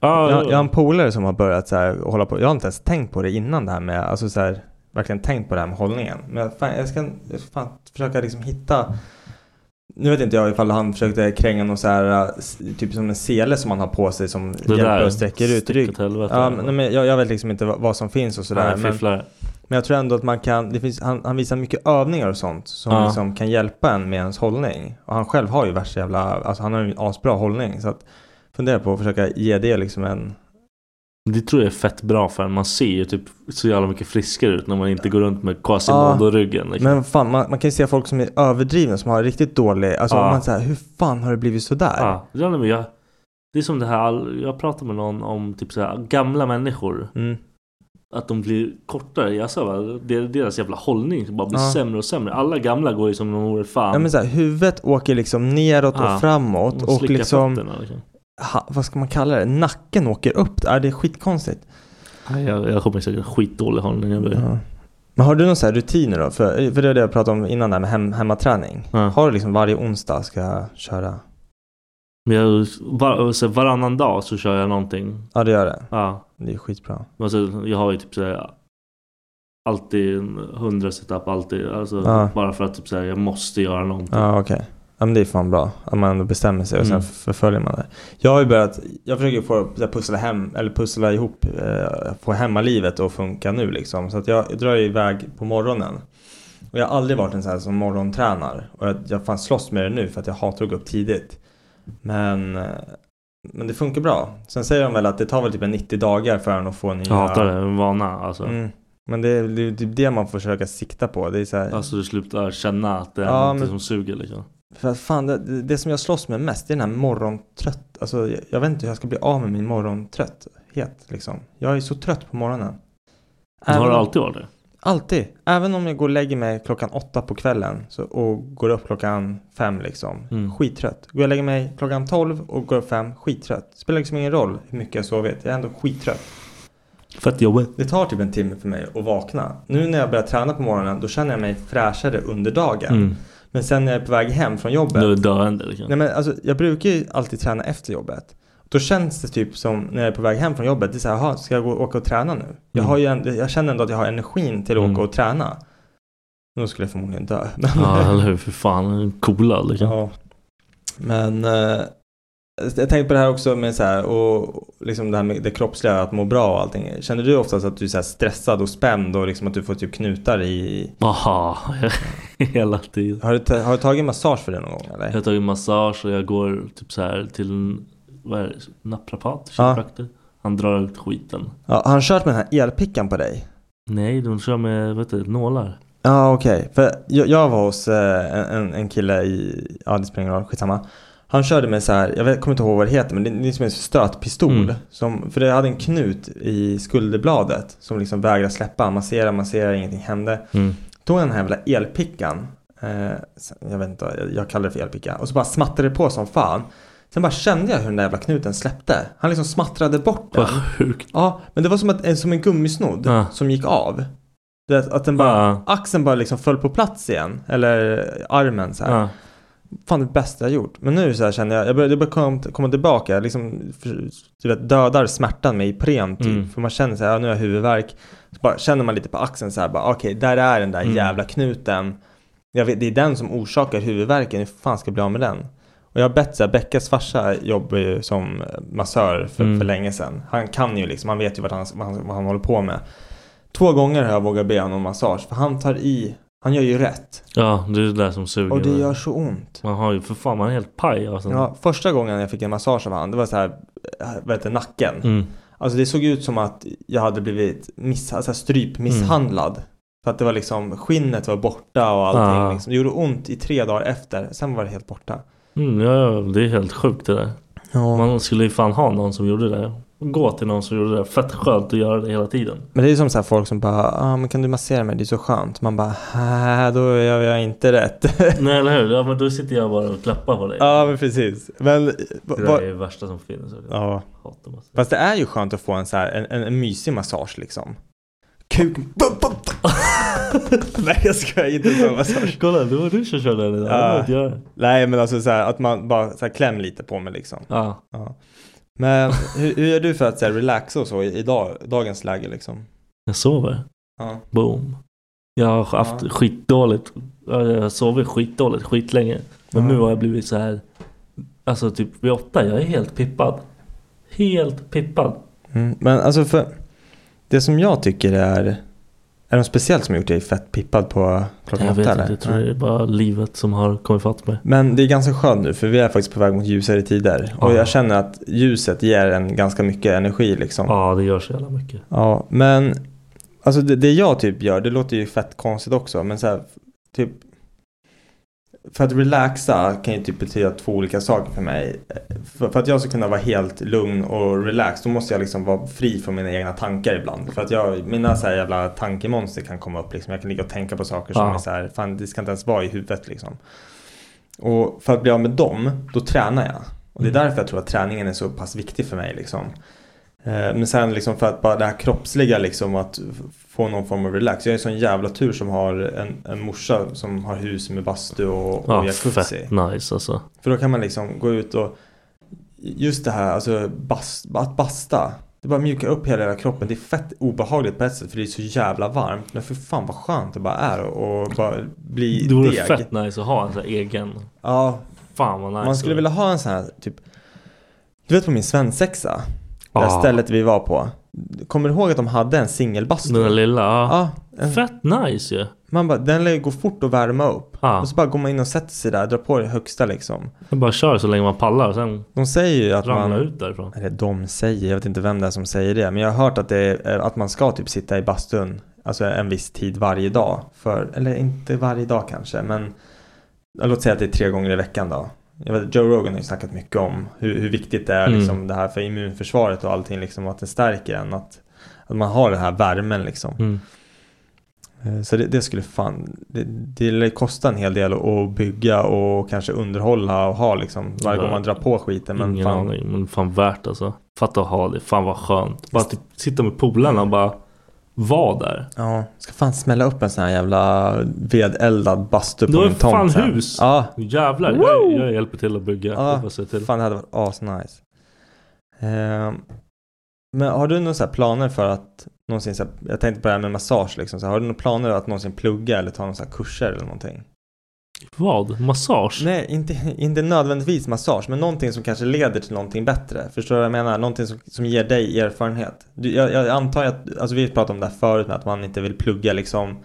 Ja, Jag, jag har en polare som har börjat så här hålla på. Jag har inte ens tänkt på det innan det här med, alltså så här, verkligen tänkt på det här med hållningen. Men fan, jag ska jag ska fan försöka liksom hitta nu vet inte jag ifall han försökte kränga någon så här, äh, typ som en sele som man har på sig som det hjälper och sträcker ut rygg. Ja, men, men jag, jag vet liksom inte vad, vad som finns och sådär. Men, men jag tror ändå att man kan, det finns, han, han visar mycket övningar och sånt som Ja. liksom kan hjälpa en med ens hållning. Och han själv har ju värsta jävla, alltså han har ju en asbra hållning. Så att fundera på att försöka ge det liksom en, Det tror jag är fett bra för en. Man ser ju typ så jävla mycket friskare ut när man inte går runt med Quasimodo-ryggen. Liksom. Men fan, man, man kan ju se folk som är överdrivna, som har riktigt dålig, alltså Ja. man säger hur fan har det blivit sådär? Ja, ja, nej, men jag, det är som det här, jag pratade med någon om typ så här, gamla människor. Mm. Att de blir kortare. Jag sa va, deras jävla hållning bara blir Ja. sämre och sämre. Alla gamla går ju som de vore fan. Ja men såhär, huvudet åker liksom neråt och framåt och slickar liksom, fötterna, liksom. Ha, vad ska man kalla det? Nacken åker upp. Ja, det är skitkonstigt. Jag, jag kommer säkert skitdålig hållning. Jag. Ja. Men har du någon så här rutiner då? För, för det är det jag pratade om innan där med hem, hemmaträning. Ja. Har du liksom varje onsdag ska jag köra? Men jag, var, så varannan dag så kör jag någonting. Ja det gör det. Ja. Det är skitbra. Alltså, jag har ju typ såhär Alltid en 100 setup alltid. Alltså, Ja. Bara för att typ såhär, jag måste göra någonting. Ja okej. Ja men det är fan bra. Att man ändå bestämmer sig och sen Mm. förföljer man det. Jag har ju börjat, jag försöker få pussla hem, eller pussla ihop, eh, få hemmalivet att funka nu liksom. Så att jag, drar iväg på morgonen. Och jag har aldrig varit en sån här som morgontränar. Och jag, jag fan slåss med det nu för att jag hatar att gå upp tidigt. Men, eh, men det funkar bra. Sen säger de väl att det tar väl typ en 90 dagar för en att få nya... Jag hatar det, en vana alltså. Mm. Men det är det typ det man får försöka sikta på. Det är så här, Alltså du slutar känna att det är Ja, något men- som suger liksom. För att fan, det, det som jag slåss med mest är den här morgontrött. Alltså jag, jag vet inte hur jag ska bli av med min morgontrötthet liksom. Jag är så trött på morgonen. har Även du om- alltid varit det? Alltid. Även om jag går och lägger mig klockan åtta på kvällen så, och går upp klockan fem liksom. Mm. Skittrött. Går jag och lägger mig klockan tolv och går upp fem, skittrött. Spelar liksom ingen roll hur mycket jag sovit. Jag är ändå skittrött. Fett jobbigt. Det tar typ en timme för mig att vakna. Nu när jag börjar träna på morgonen då känner jag mig fräschare under dagen. Mm. Men sen när jag är på väg hem från jobbet. Nu är döende liksom. Nej men alltså jag brukar ju alltid träna efter jobbet. Då känns det typ som när jag är på väg hem från jobbet. Det är så här, "Jaha, ska jag gå och åka och träna nu? Jag, Mm. har ju en, jag känner ändå att jag har energin till att Mm. åka och träna. Då skulle jag förmodligen dö. Ja eller hur, för fan. Coola liksom. ja. Men eh, jag tänkte på det här också med så här och liksom det här med det kroppsliga, att må bra och allting. Känner du oftast att du är så stressad och spänd och liksom att du får typ knutar i... Aha, (laughs) hela tiden. Har du, har du tagit massage för det någon gång eller? Jag har tagit massage och jag går typ så här till en vad är det, naprapat, Ja. Han drar ut skiten. Ja, har han kört med den här elpickan på dig? Nej, de kör med vet du, nålar. Ja okej, för jag, jag var hos eh, en, en- en kille i, ja det spelar ingen roll, skitsamma Han körde med så här, jag vet, kommer inte ihåg vad det heter men det, det är som en stötpistol Mm. som, För det hade en knut i skulderbladet som liksom vägrade släppa, massera, massera, ingenting hände Mm. Tog den här jävla elpickan eh, Jag vet inte, jag, jag kallar det för elpicka Och så bara smattrade det på som fan Sen bara kände jag hur den där jävla knuten släppte Han liksom smattrade bort den Vad sjukt. Ja, men det var som, att, eh, som en gummisnodd Ja. som gick av. Det, att den bara, Ja. axeln bara liksom föll på plats igen. Eller armen så här. Ja. Fan det bästa jag gjort. Men nu så här känner jag, jag börjar, jag börjar komma, komma tillbaka. Jag liksom, du vet, dödar smärtan med Ipren typ. Mm. För man känner så här, ja, nu har jag huvudvärk. Så bara känner man lite på axeln så här, bara okej, där är den där Mm. jävla knuten. Jag vet, det är den som orsakar huvudvärken, hur fan ska jag bli av med den? Och jag har bett så här, Beckas farsa jobbar ju som massör för, Mm. för länge sedan. Han kan ju liksom, han vet ju vad han, vad han, vad han håller på med. Två gånger har jag vågat be honom om massage, för han tar i, han gör ju rätt. ja, det är det där som suger. Och det gör så ont. Man har ju för fan, man är helt paj alltså. Ja, första gången jag fick en massage av han, det var så här, äh, vad heter nacken. Mm. Alltså det såg ut som att jag hade blivit miss, alltså stryp misshandlad. För att det var liksom, skinnet var borta och allting. Ah. Liksom. Det gjorde ont i tre dagar efter, sen var det helt borta. Mm, ja, ja, det är helt sjukt det där. Ja. Man skulle ju fan ha någon som gjorde det. Gå till någon som gjorde det. Fett skönt att göra det hela tiden. Men det är som så här folk som bara, ah, men kan du massera mig? Det är så skönt. Man bara, "Äh, då gör jag inte rätt. (laughs) Nej eller hur? Ja men då sitter jag bara och klappar på dig. ja men precis. Men, Det där är det värsta som finns. Jag ja. hatar. Fast det är ju skönt att få en så här, en, en, en mysig massage liksom. Kuk... (laughs) Nej jag ska inte ta massage. Kolla, det var du som körde den idag. Ja. Nej men alltså så här, att man bara så här, kläm lite på mig liksom. Ja. Ja. Men hur, hur gör du för att så här, relaxa och så i, dag, dagens läge liksom? Jag sover. Ja. Boom. Jag har haft Ja. skitdåligt. Ja, Jag har sovit skitdåligt skitlänge. Men Ja. nu har jag blivit så här. Alltså typ vid åtta. Jag är helt pippad. Helt pippad. Mm, men alltså för det som jag tycker är Är det något speciellt som har gjort dig fett pippad på klockan Jag åtta vet eller? inte. Jag tror det är bara livet som har kommit fatt mig. Men det är ganska skönt nu för vi är faktiskt på väg mot ljusare tider. Och Ja. jag känner att ljuset ger en ganska mycket energi liksom. Ja, det gör så jävla mycket. Ja, men alltså det, det jag typ gör, det låter ju fett konstigt också, men så här, typ för att relaxa kan ju typ betyda två olika saker för mig. För, för att jag ska kunna vara helt lugn och relax, då måste jag liksom vara fri från mina egna tankar ibland. För att jag, mina så här jävla tankemonster kan komma upp liksom. Jag kan ligga och tänka på saker som Ja. är så här, fan det ska inte ens vara i huvudet liksom. Och för att bli av med dem, då tränar jag. Och det är Mm. därför jag tror att träningen är så pass viktig för mig liksom. Eh, Men sen liksom för att bara det här kroppsliga liksom att få någon form av relax. Jag är sån jävla tur som har en, en morsa som har hus med bastu och, och Ja, jacuzzi. fett nice alltså. För då kan man liksom gå ut och just det här, alltså bast, att basta. Det bara mjukar upp hela, hela kroppen. Det är fett obehagligt på ett sätt för det är så jävla varmt. Men för fan vad skönt det bara är och och bara bli Det vore deg. fett nice att ha en sån här egen. Ja, Fan vad nice. man skulle vilja ha en sån här typ Du vet på min svensexa Det här Ja. stället vi var på Kommer du ihåg att de hade en singelbastu? Den lilla. Ja. Ja, en, Fett nice ju. man bara, den lär ju gå fort att värma upp Ja. Och så bara går man in och sätter sig där, drar på det högsta liksom Man bara kör så länge man pallar och sen De säger ju att man ut därifrån. Eller de säger, jag vet inte vem det är som säger det Men jag har hört att, det är, att man ska typ sitta i bastun Alltså en viss tid varje dag för, Eller inte varje dag kanske men Låt säga att det är tre gånger i veckan då jag vet, Joe Rogan har ju snackat mycket om hur, hur viktigt det är Mm. liksom, det här för immunförsvaret och allting liksom, att det stärker en att, att man har den här värmen liksom Mm. Eh, Så det, det skulle fan, det, det lär kosta en hel del att bygga och kanske underhålla och ha liksom varje gång man drar på skiten. Men Ingen fan, aning, men fan värt alltså. Fatta att ha det, fan vad skönt. Bara typ sitta med polarna och bara vara där. Ja, ska fan smälla upp en sån här jävla vedeldad bastu på Du har min ju fan tomt sen. hus! Ja, Jävlar, jag, jag hjälper till att bygga. Ja, till. fan det hade varit asnice. Ehm, men har du några så här planer för att någonsin, så här, jag tänkte på det här med massage liksom, så här, har du några planer att någonsin plugga eller ta några så här kurser eller någonting? Vad? Massage? Nej, inte, inte nödvändigtvis massage, men någonting som kanske leder till någonting bättre. Förstår du vad jag menar? Någonting som, som ger dig erfarenhet. Du, jag, jag antar att, alltså vi pratade om det här förut med att man inte vill plugga liksom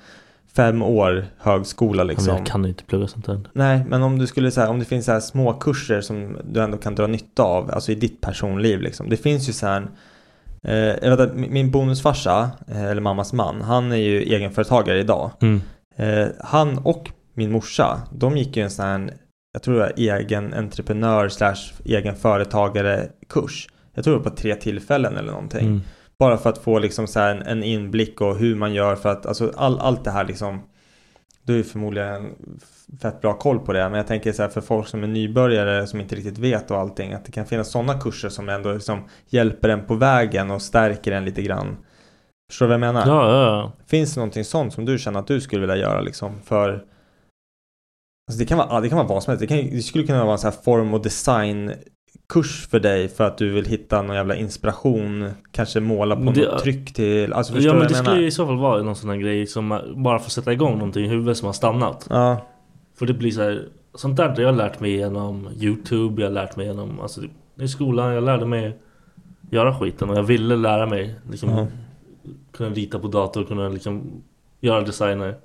fem år högskola liksom. men jag kan ju inte plugga sånt där. Nej, men om du skulle säga om det finns så här små kurser som du ändå kan dra nytta av, alltså i ditt personliv liksom. Det finns ju så här, eh, jag vet att min min bonusfarsa, eh, eller mammas man, han är ju egenföretagare idag. Mm. Eh, han och min morsa, de gick ju en sån här, jag tror det var egen entreprenör slash egen företagare kurs. Jag tror det var på tre tillfällen eller någonting. Mm. Bara för att få liksom så en, en inblick och hur man gör för att, alltså all, allt det här liksom Du är ju förmodligen fett bra koll på det men jag tänker så här för folk som är nybörjare som inte riktigt vet och allting att det kan finnas sådana kurser som ändå liksom hjälper en på vägen och stärker en lite grann Förstår du vad jag menar? Ja, ja, ja. Finns det någonting sånt som du känner att du skulle vilja göra liksom för Alltså det kan vara, det kan vara vad som helst. Det, kan, det skulle kunna vara en sån här form och design kurs för dig för att du vill hitta någon jävla inspiration Kanske måla på det- något tryck till Alltså ja men det jag skulle menar? i så fall vara någon sån här grej som eh, bara får sätta igång någonting i huvudet som har stannat. Ja, För det blir så här, sånt där har jag lärt mig genom Youtube, jag har lärt mig genom, alltså i skolan, jag lärde mig göra skiten och jag ville lära mig liksom Ja. kunna rita på dator, kunna liksom göra designer.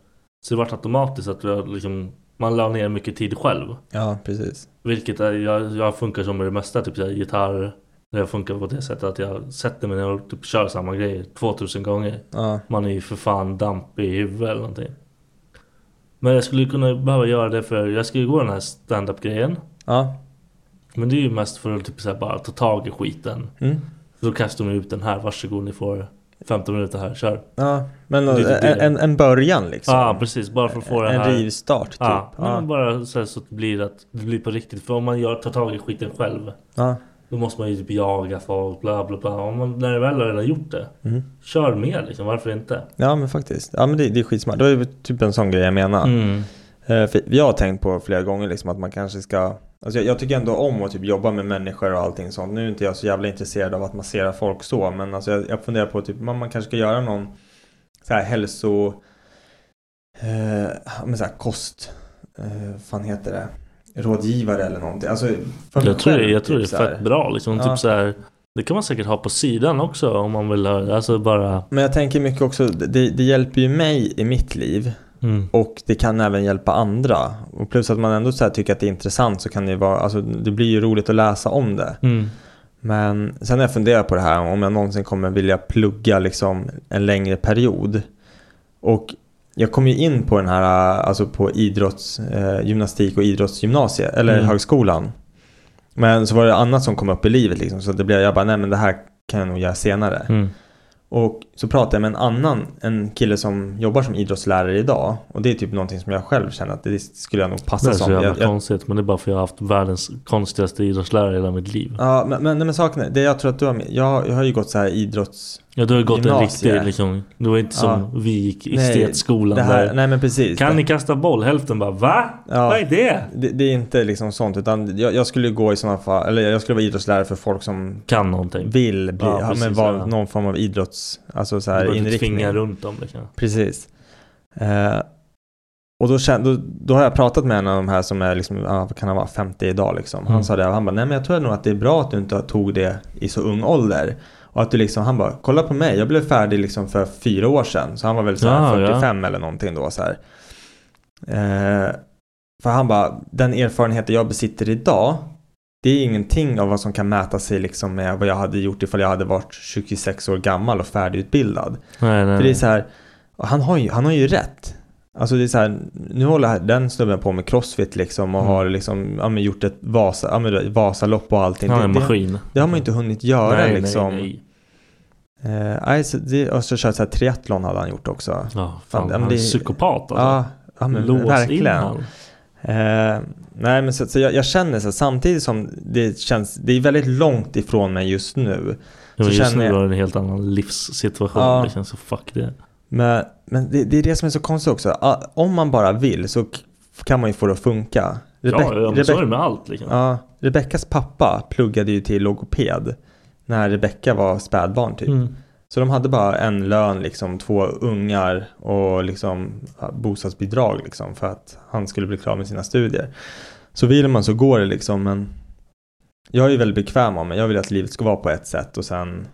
Så det vart automatiskt att jag liksom, man la ner mycket tid själv. ja precis Vilket är, jag, jag funkar som med det mesta, typ här, gitarr. Jag funkar på det sättet att jag sätter mig ner och typ kör samma grej 2000 gånger. Ja, Man är ju för fan dampig i huvudet eller någonting. Men jag skulle kunna behöva göra det för jag ska ju gå den här stand-up grejen. ja, Men det är ju mest för att typ så bara ta tag i skiten. mm. Så då kastar de ut den här, varsågod ni får 15 minuter här, kör. ja Men Det typ det. en, en, en början liksom Ja ah, precis, bara för att få det En här. rivstart typ Ja, Ja, bara så, här, så att det blir att det blir på riktigt. För om man gör, tar tag i skiten själv. ja. Då måste man ju typ jaga folk, bla bla bla. Om man, när du väl har redan gjort det. Mm. Kör med liksom, varför inte? ja men faktiskt Ja men det, det är skitsmart Det var ju typ en sån grej jag menar Mm. För jag har tänkt på flera gånger liksom att man kanske ska Alltså jag, jag tycker ändå om att typ jobba med människor och allting sånt. Nu är inte jag så jävla intresserad av att massera folk så. Men alltså jag, jag funderar på typ man, man kanske ska göra någon så här hälso... Eh, men så här kost... Eh, fan heter det? Rådgivare eller någonting. Alltså Jag tror, det, själv, jag tror det är typ så här. fett bra liksom. Ja. Typ så här, det kan man säkert ha på sidan också om man vill ha Alltså bara... Men jag tänker mycket också, det, det hjälper ju mig i mitt liv. Mm. Och det kan även hjälpa andra. Och plus att man ändå så tycker att det är intressant så kan det vara, alltså det blir ju roligt att läsa om det. Mm. Men sen har jag funderat på det här om jag någonsin kommer vilja plugga liksom en längre period. Och jag kom ju in på den här, alltså på idrotts, eh, och idrottsgymnasiet, eller Mm. högskolan. Men så var det annat som kom upp i livet liksom, så det blev jag bara, nej men det här kan jag nog göra senare. Och så pratade jag med en annan, en kille som jobbar som idrottslärare idag. Och det är typ någonting som jag själv känner att det skulle jag nog Det passa är så som. jävla Jag, jag, konstigt men det är bara för jag har haft världens konstigaste idrottslärare i hela mitt liv. ja, men, men, nej, men saken är, det jag tror att du har med, jag, jag har ju gått så här idrotts... Ja du har gått en riktig liksom. Det var inte som Ja. vi gick i Nej, estetskolan här, där. nej men precis. Kan ni kasta boll? Hälften bara va? Ja. Vad är det? det, det är inte liksom sånt utan jag, jag skulle gå i sådana fall, eller jag skulle vara idrottslärare för folk som Kan någonting. vill bli, Ja, precis, men vara ja. någon form av idrotts, alltså så Du här inte inriktning. tvinga runt dem liksom. Precis. Eh, och då, kände, då, då har jag pratat med en av de här som är liksom, kan han vara, 50 idag liksom. Han Mm. sa det, han bara, nej men jag tror nog att det är bra att du inte tog det i så ung ålder. Och att du liksom, han bara, kolla på mig, jag blev färdig liksom för fyra år sedan. Så han var väl så här Ja, ja. 45 eller någonting då så här. Eh, för han bara, den erfarenheten jag besitter idag, det är ingenting av vad som kan mäta sig liksom med vad jag hade gjort ifall jag hade varit 26 år gammal och färdigutbildad. Nej, nej. För det är så här, han har ju, han har ju rätt. Alltså det är så här, nu håller den snubben på med crossfit liksom och Mm. har liksom, ja, men gjort ett Vasa, ja, men Vasalopp och allting. Han det, en det, maskin. det har man ju inte hunnit göra nej, liksom. Nej, nej. Eh, nej, så det, och så kört så här triathlon hade han gjort också. Ja, Fan, ja, men han är det- psykopat alltså. Ja, ja men Lås in verkligen. han. Eh, nej men så, så jag, jag känner så samtidigt som det känns, det är väldigt långt ifrån mig just nu. Ja, men just känner nu jag- har du en helt annan livssituation. Ja. Det känns så fuck det. Men, men det, det är det som är så konstigt också. Om man bara vill så kan man ju få det att funka. Rebe- ja, men så är Rebe- det med allt liksom. ja, Rebeckas pappa pluggade ju till logoped när Rebecka var spädbarn typ. Mm. Så de hade bara en lön, liksom två ungar och liksom bostadsbidrag liksom för att han skulle bli klar med sina studier. Så vill man så går det liksom men jag är ju väldigt bekväm av mig. Jag vill att livet ska vara på ett sätt och sen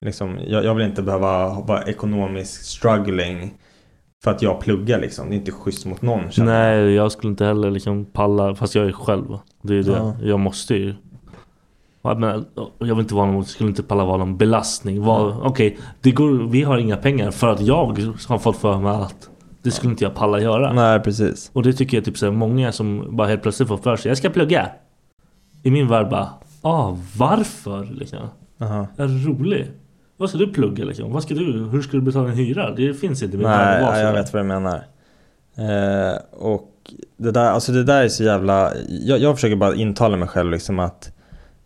liksom jag, jag vill inte behöva vara ekonomiskt struggling för att jag pluggar liksom. Det är inte schysst mot någon. Nej, jag skulle inte heller liksom palla, fast jag är själv. Det är det. Ja. Jag måste ju. Men, jag vill inte vara någon, skulle inte palla vara någon belastning. Var, Okej, det går, vi har inga pengar för att jag har fått för mig att det skulle inte jag palla göra. Nej precis. Och det tycker jag typ så här, många som bara helt plötsligt får för sig, jag ska plugga. I min värld bara, ah varför liksom? Aha. Är du rolig? Vad ska du plugga liksom? Vad ska du, hur ska du betala en hyra? Det finns inte Nej, att ja, jag vet vad du menar. Eh, och det där, alltså det där är så jävla... Jag, jag försöker bara intala mig själv liksom att...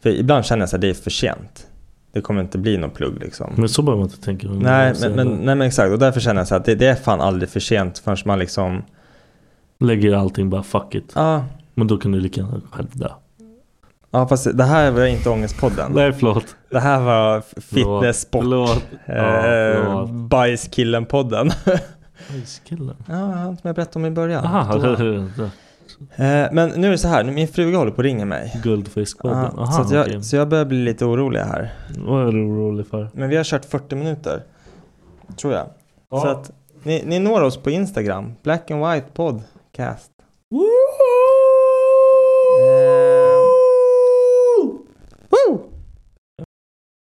För ibland känner jag här, det är för sent. Det kommer inte bli någon plugg liksom. Men så behöver man inte tänka. nej, men, men, nej men exakt. Och därför känner jag så att det, det är fan aldrig för sent förrän man liksom... Lägger allting bara fuck it. Ja, Men då kan du lika gärna själv dö. ja fast det här var inte Ångestpodden. Nej förlåt. Det här var fitnessport. Förlåt. Ja, Eh, förlåt. Bajskillen-podden. (laughs) Bajskillen. ja, han som jag berättade om i början. Aha, Eh, men nu är det så här, min fruga håller på att ringa mig. Guldfiskpodden. Ja, Aha, så, jag, okej. så jag börjar bli lite orolig här. Vad är du orolig för? Men vi har kört 40 minuter. Tror jag. Ja. Så att ni, ni når oss på Instagram. Black and White Podcast. Eh,